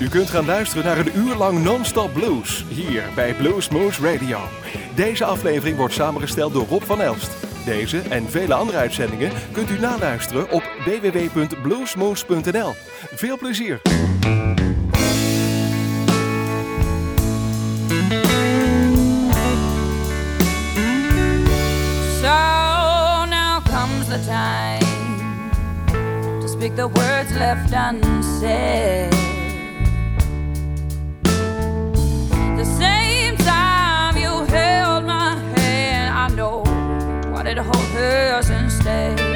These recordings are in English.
U kunt gaan luisteren naar een uur lang non-stop blues hier bij Bluesmoose Radio. Deze aflevering wordt samengesteld door Rob van Elst. Deze en vele andere uitzendingen kunt u naluisteren op www.bluesmoose.nl. Veel plezier! So now comes the time to speak the words left unsaid. hold hers and stay.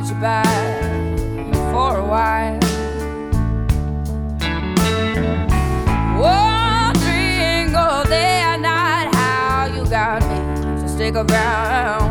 wanted you back for a while. Wondering oh, they are not how you got me to stick around.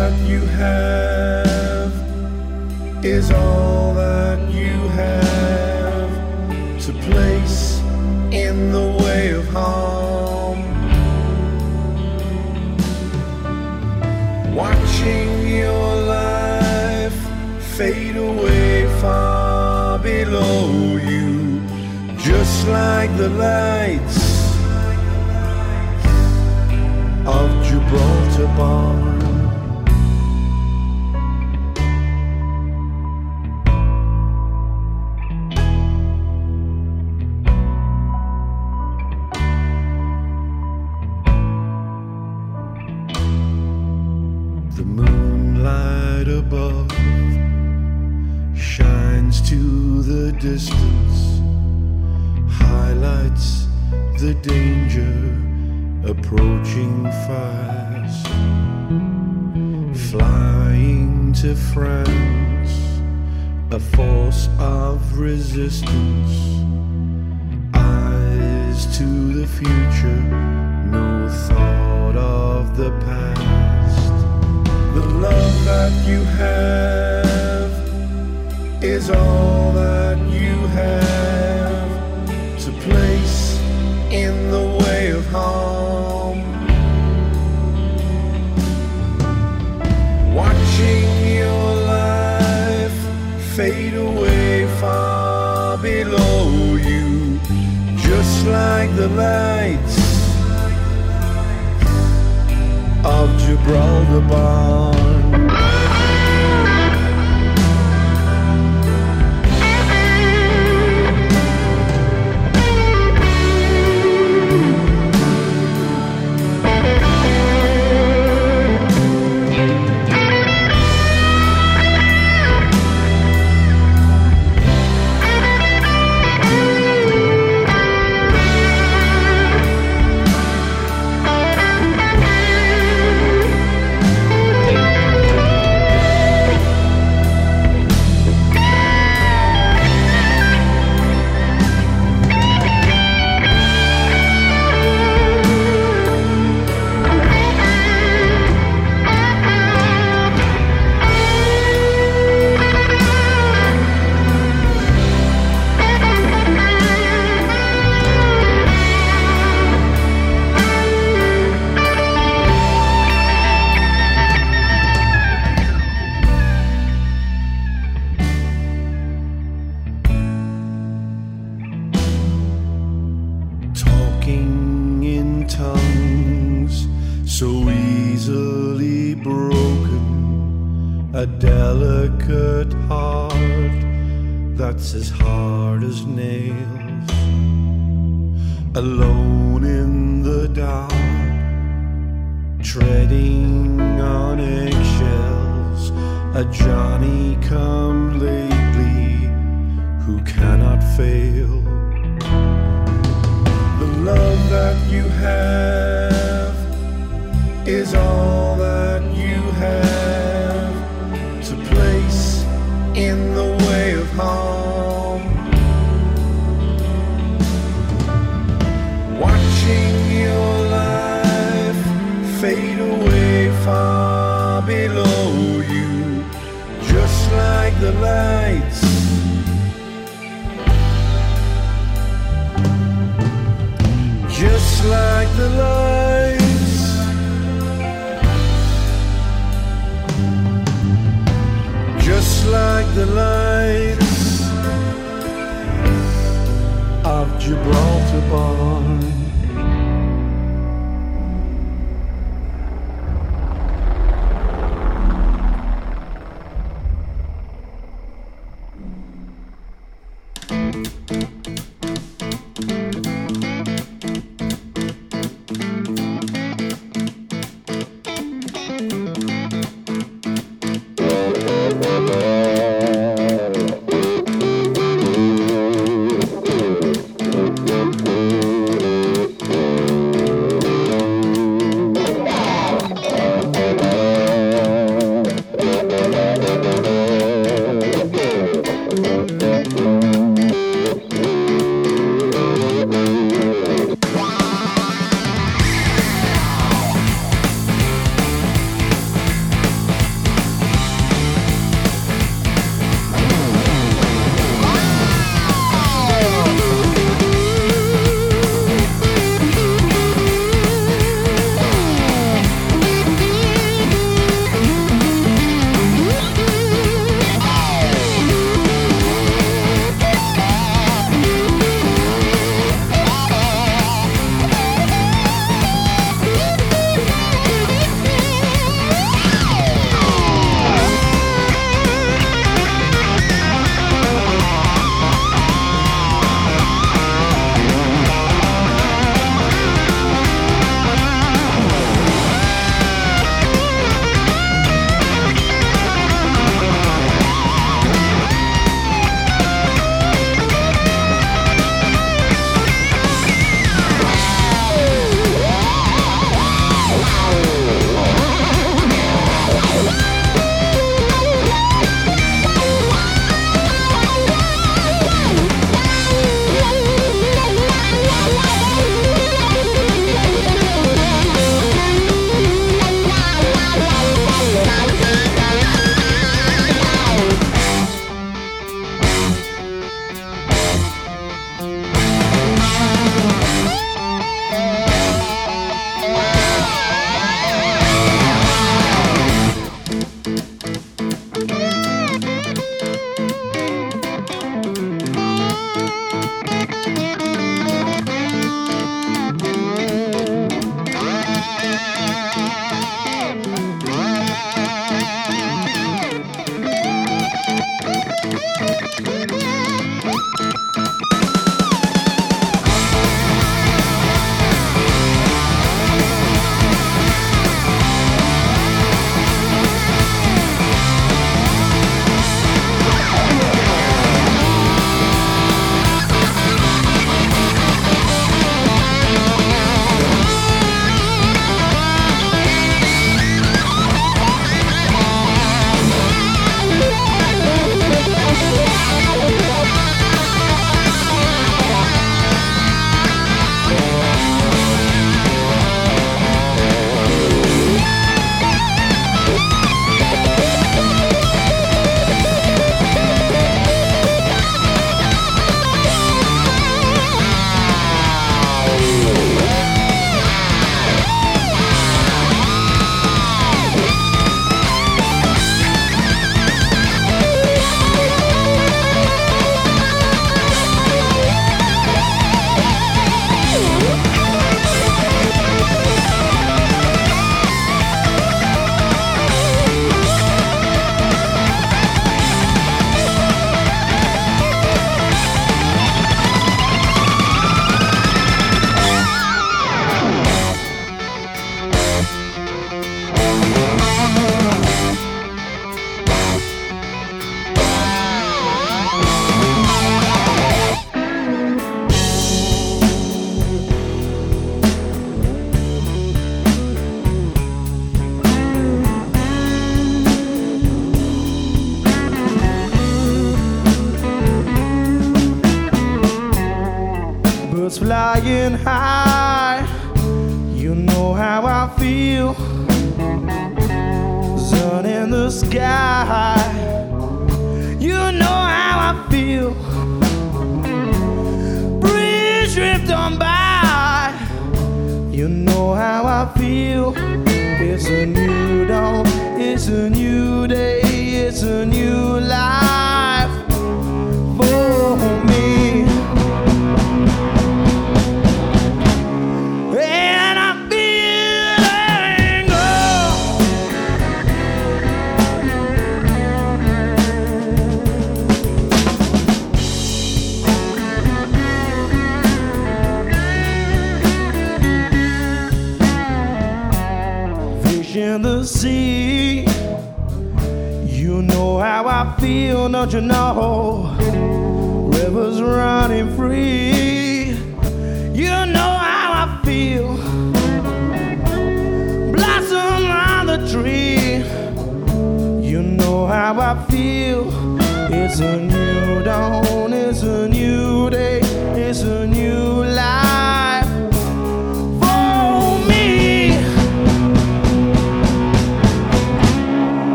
That you have is all that you have to place in the way of harm. Watching your life fade away far below you, just like the lights of Gibraltar Bar. Distance, highlights the danger approaching fast. Flying to France, a force of resistance. Eyes to the future, no thought of the past. The love that you have is all that you have to place in the way of harm. Watching your life fade away far below you, just like the lights of Gibraltar Barn. Just like the lights. Just like the lights of Gibraltar Barn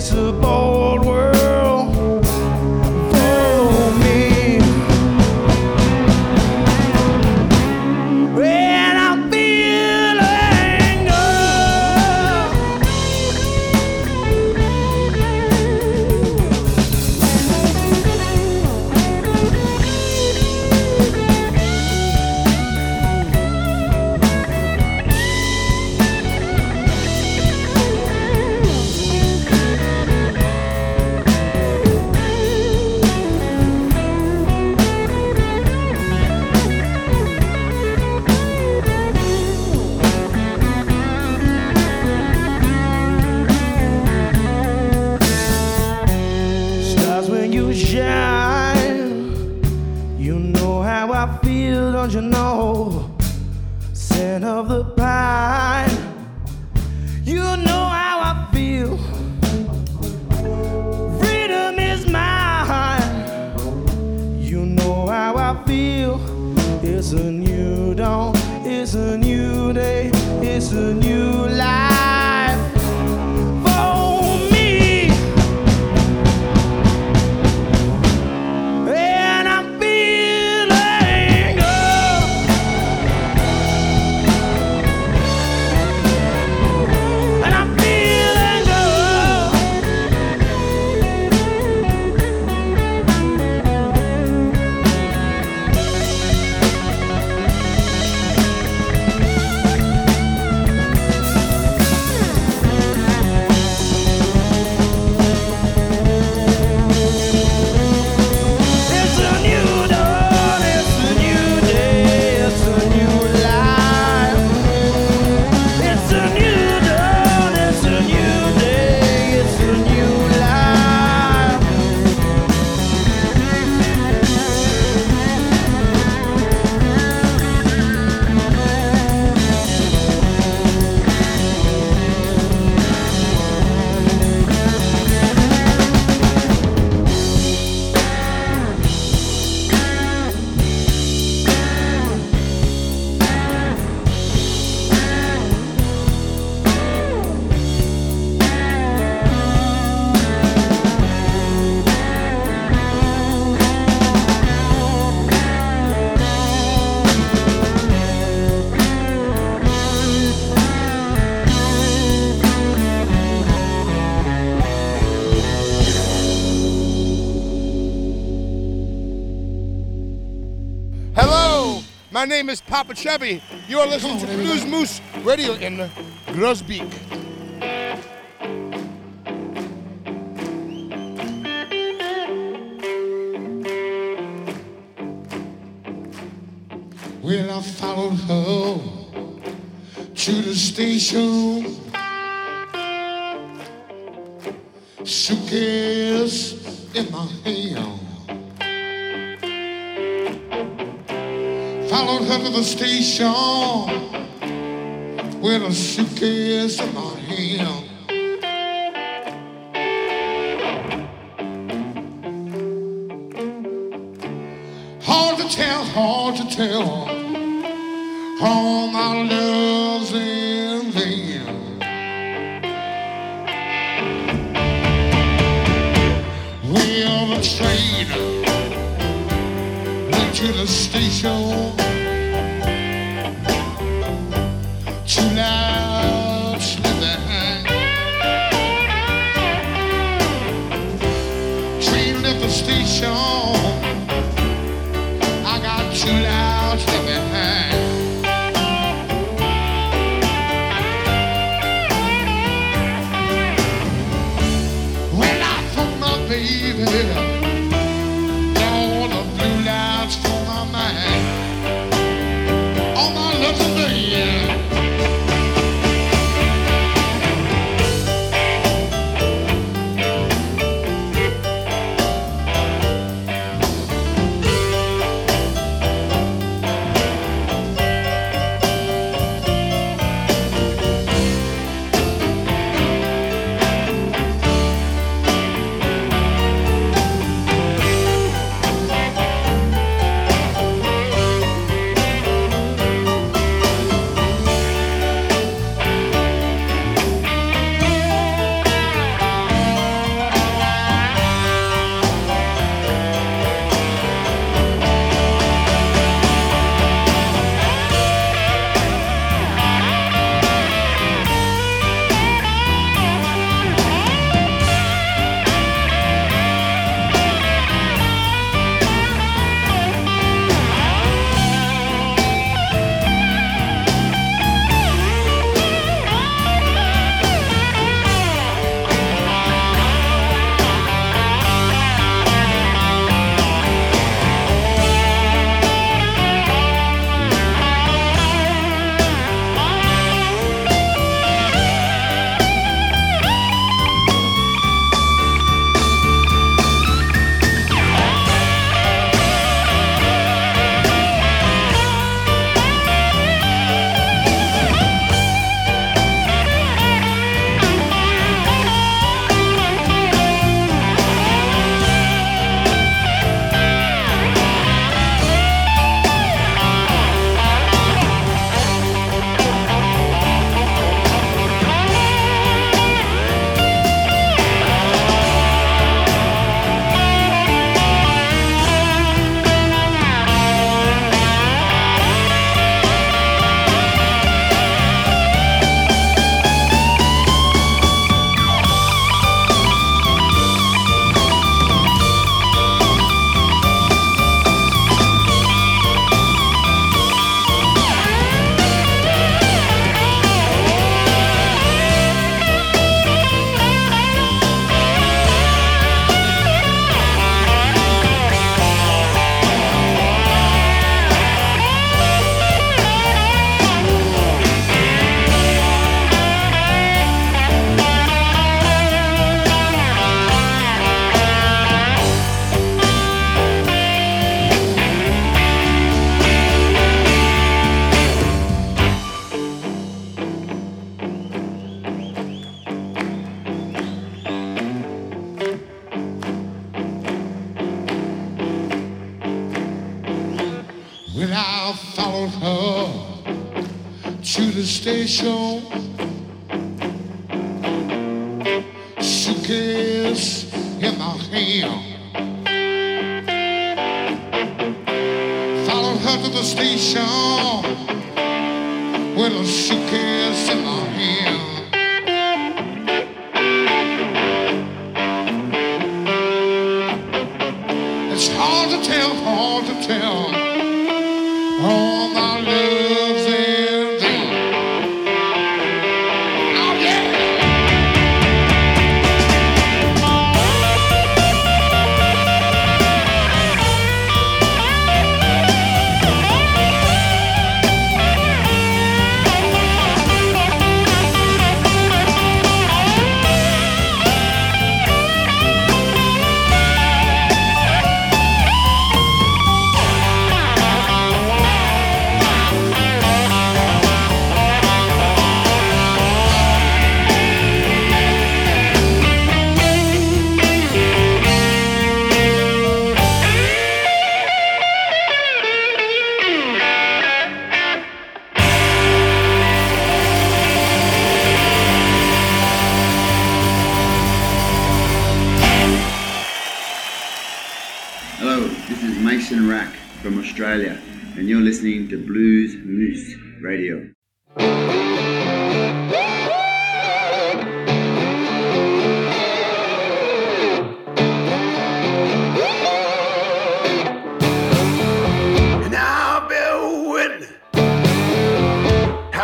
world, Popa Chubby. You are listening to Bluesmoose Radio in Groesbeek. Station with a suitcase in my hand. Hard to tell, hard to tell. All my love's in vain. Well, the train went to the station. Station. I got two lights behind. When I found my baby, When I followed her to the station,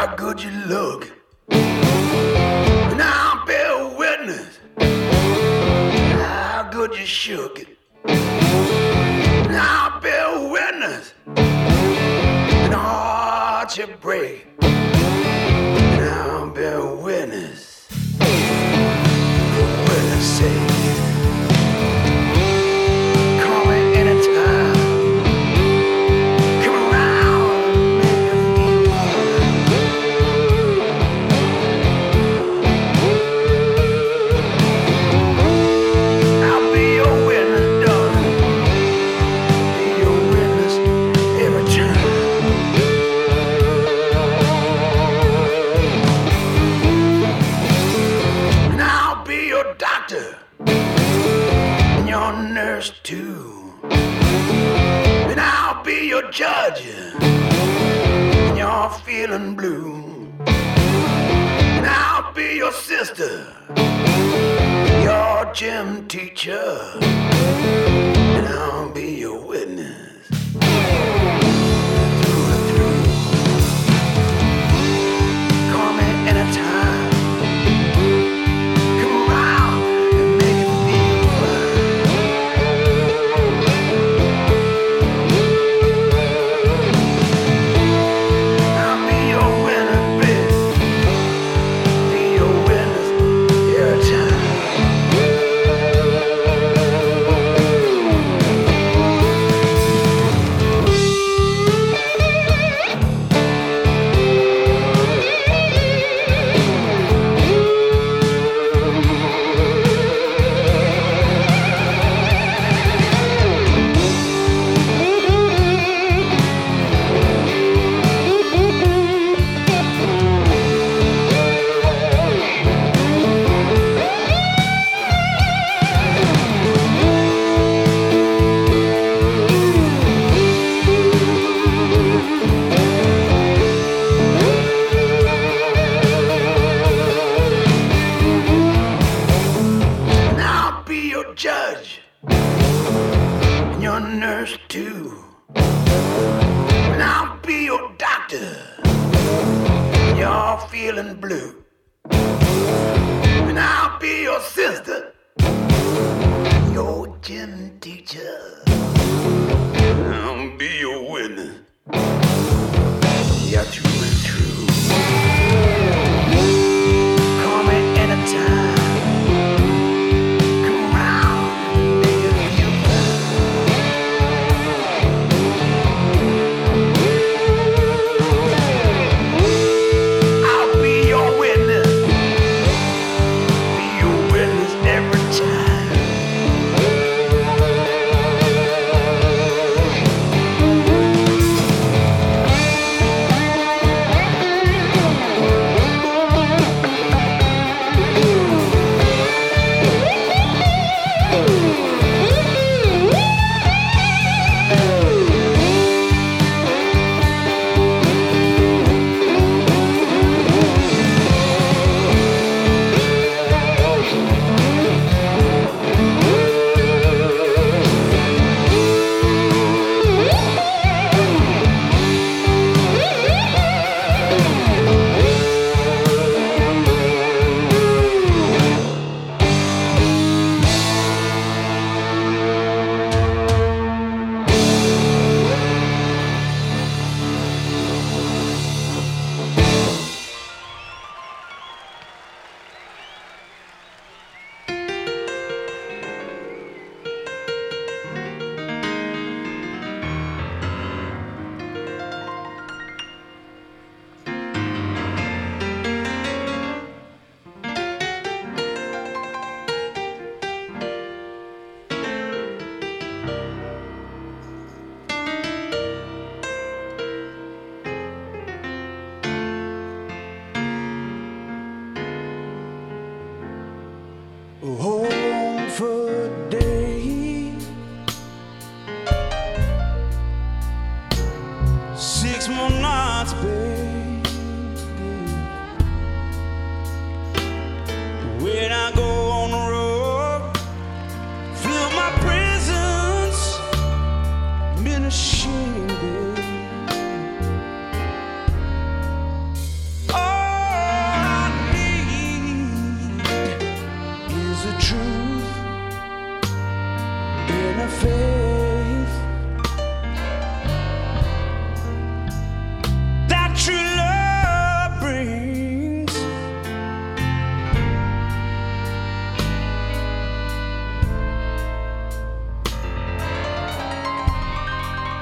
how good you look. And I'll bear witness how good you shook it. And I'll bear witness and heart you break. And I'll bear witness. Georgia. You're feeling blue. And I'll be your sister, your gym teacher. And I'll be your witch.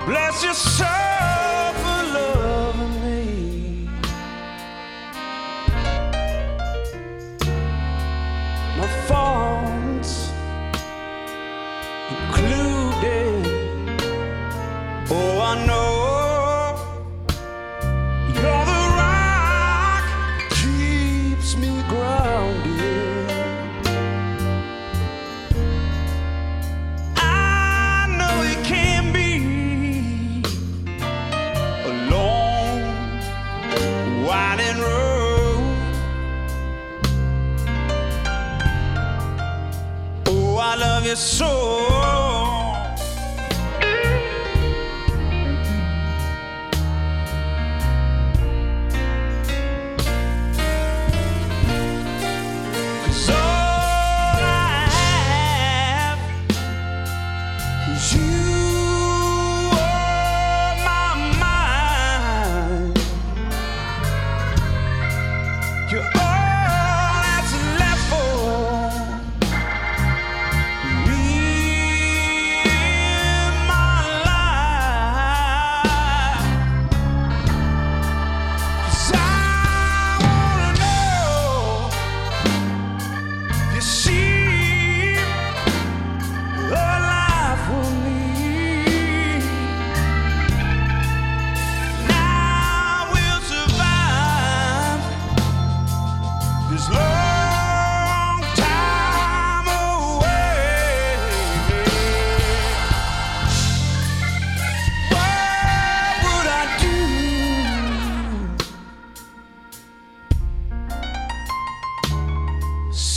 Bless your soul I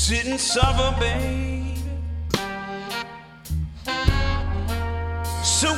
Sit and suffer, babe. So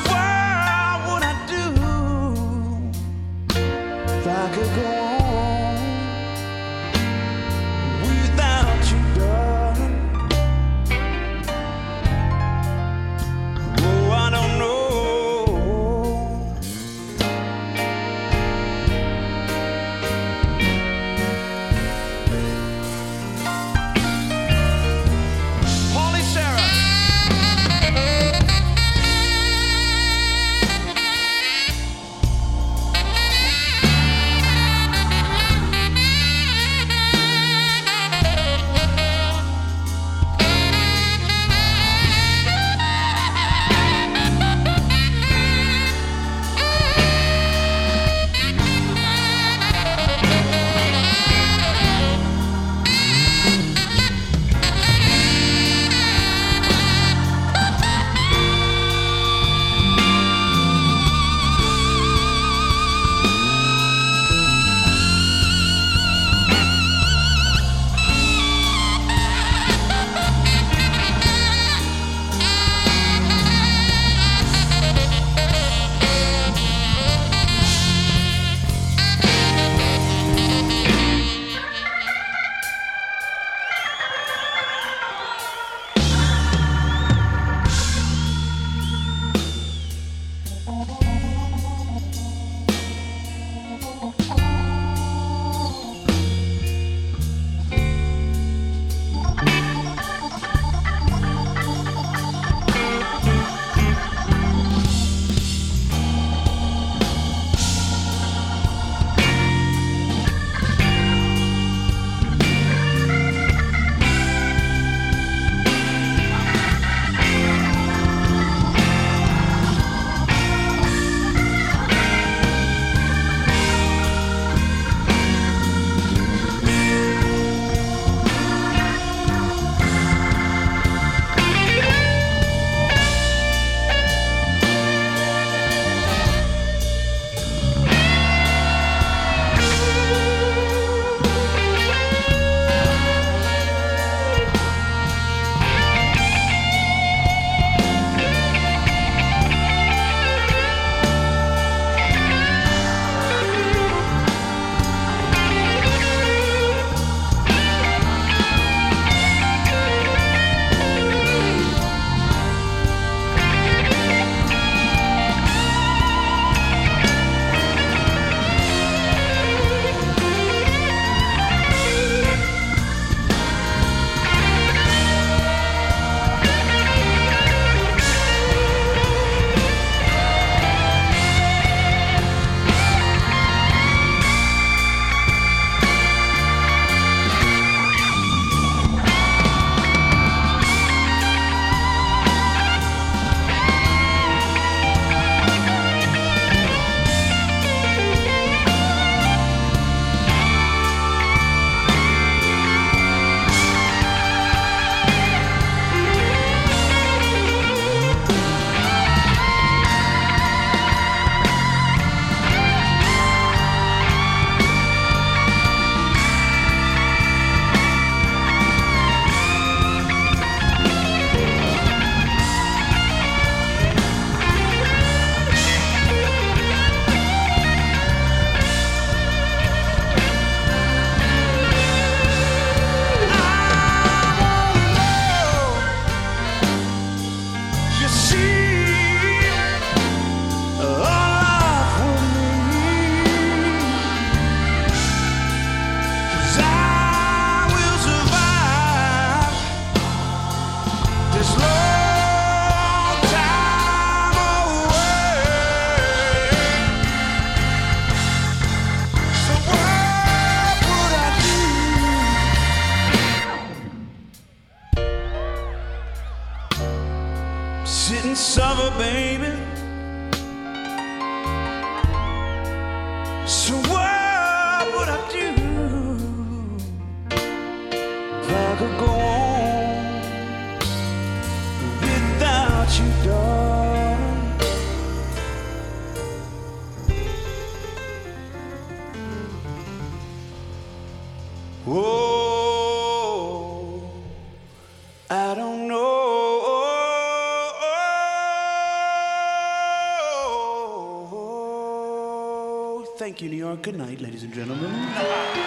Feeling. Good night, ladies and gentlemen.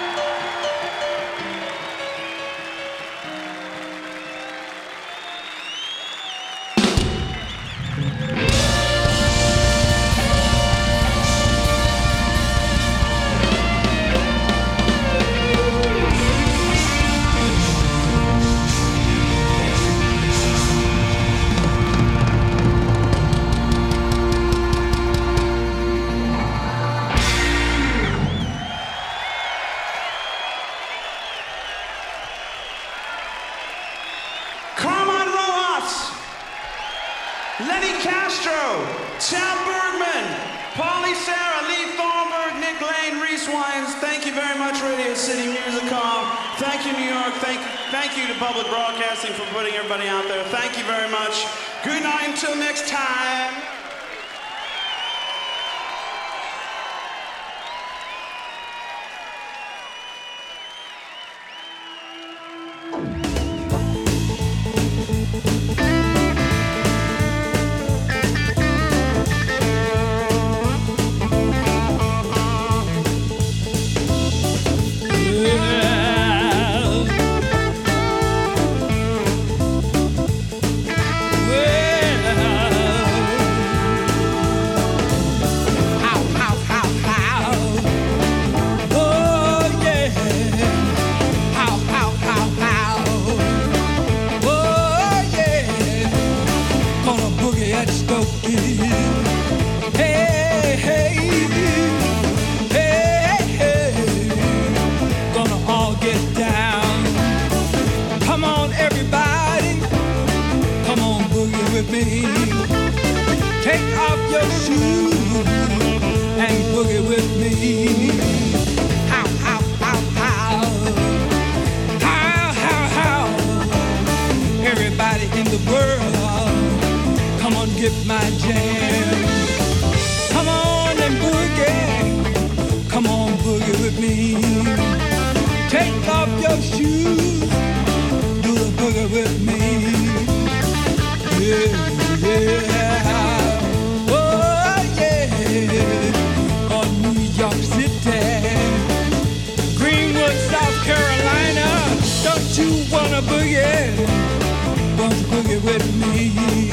with me.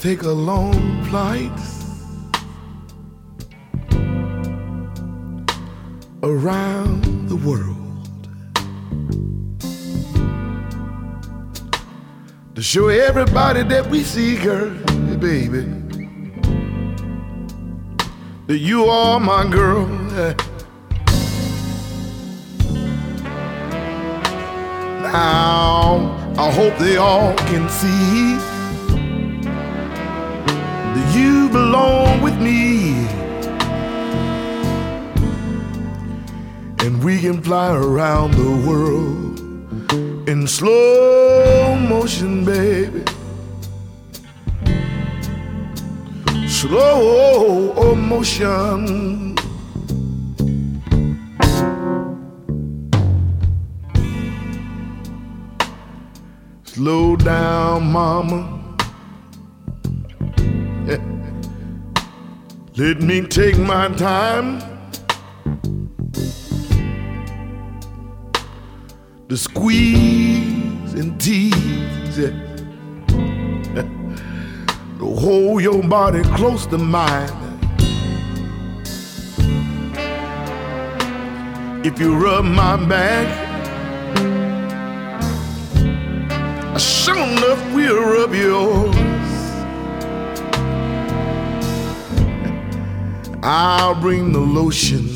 Take a long flight around the world to show everybody that we see, girl, baby, that you are my girl. Now, I hope they all can see belong with me. And we can fly around the world in slow motion, baby. Slow motion. Slow down, mama. Let me take my time to squeeze and tease it. to hold your body close to mine. If you rub my back, sure enough we'll rub yours. I'll bring the lotion,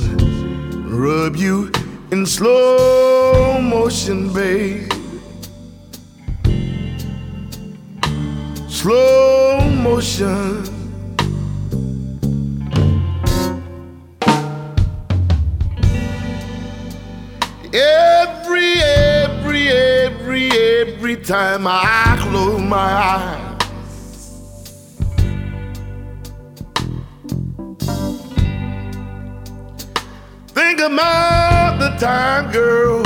rub you in slow motion, babe. Slow motion. Every, every, every, every time I close my eyes. About the time, girl.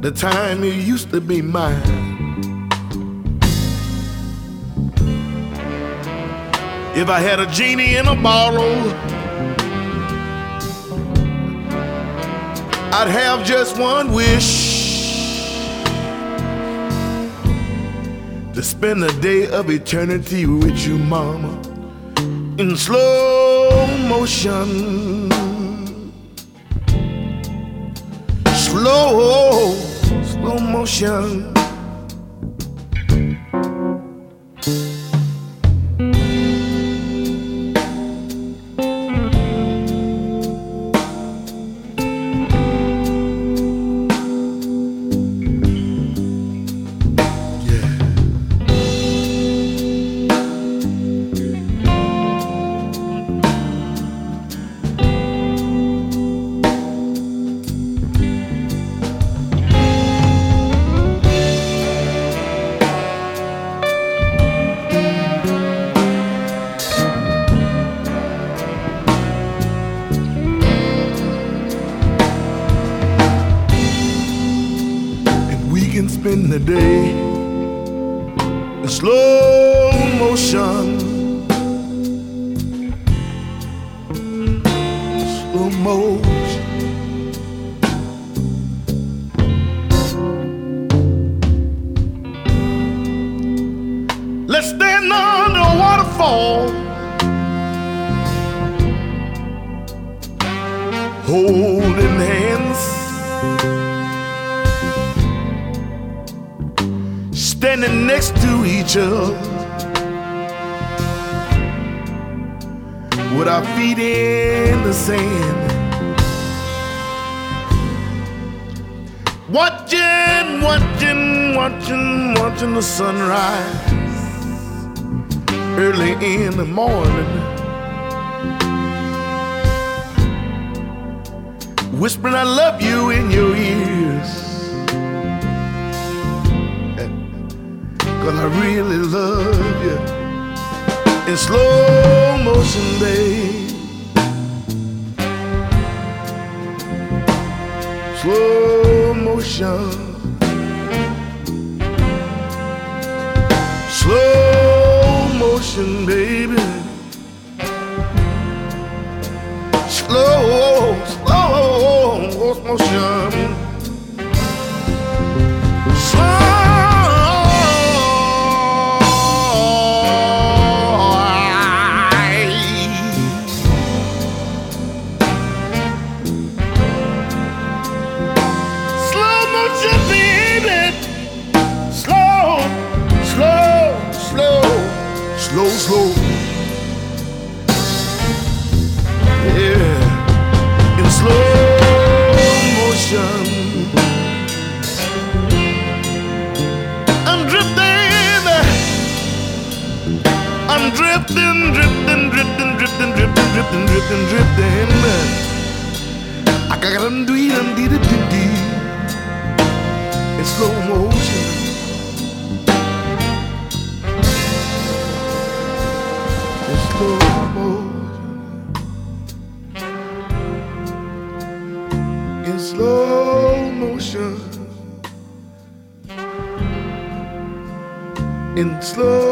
The time you used to be mine. If I had a genie in a bottle, I'd have just one wish to spend a day of eternity with you, mama, in slow motion. Slow, slow motion. Slow motion, baby. Slow, slow motion. Drifting, drifting. I got them do them dee dee dee in slow motion. In slow motion. In slow motion. In slow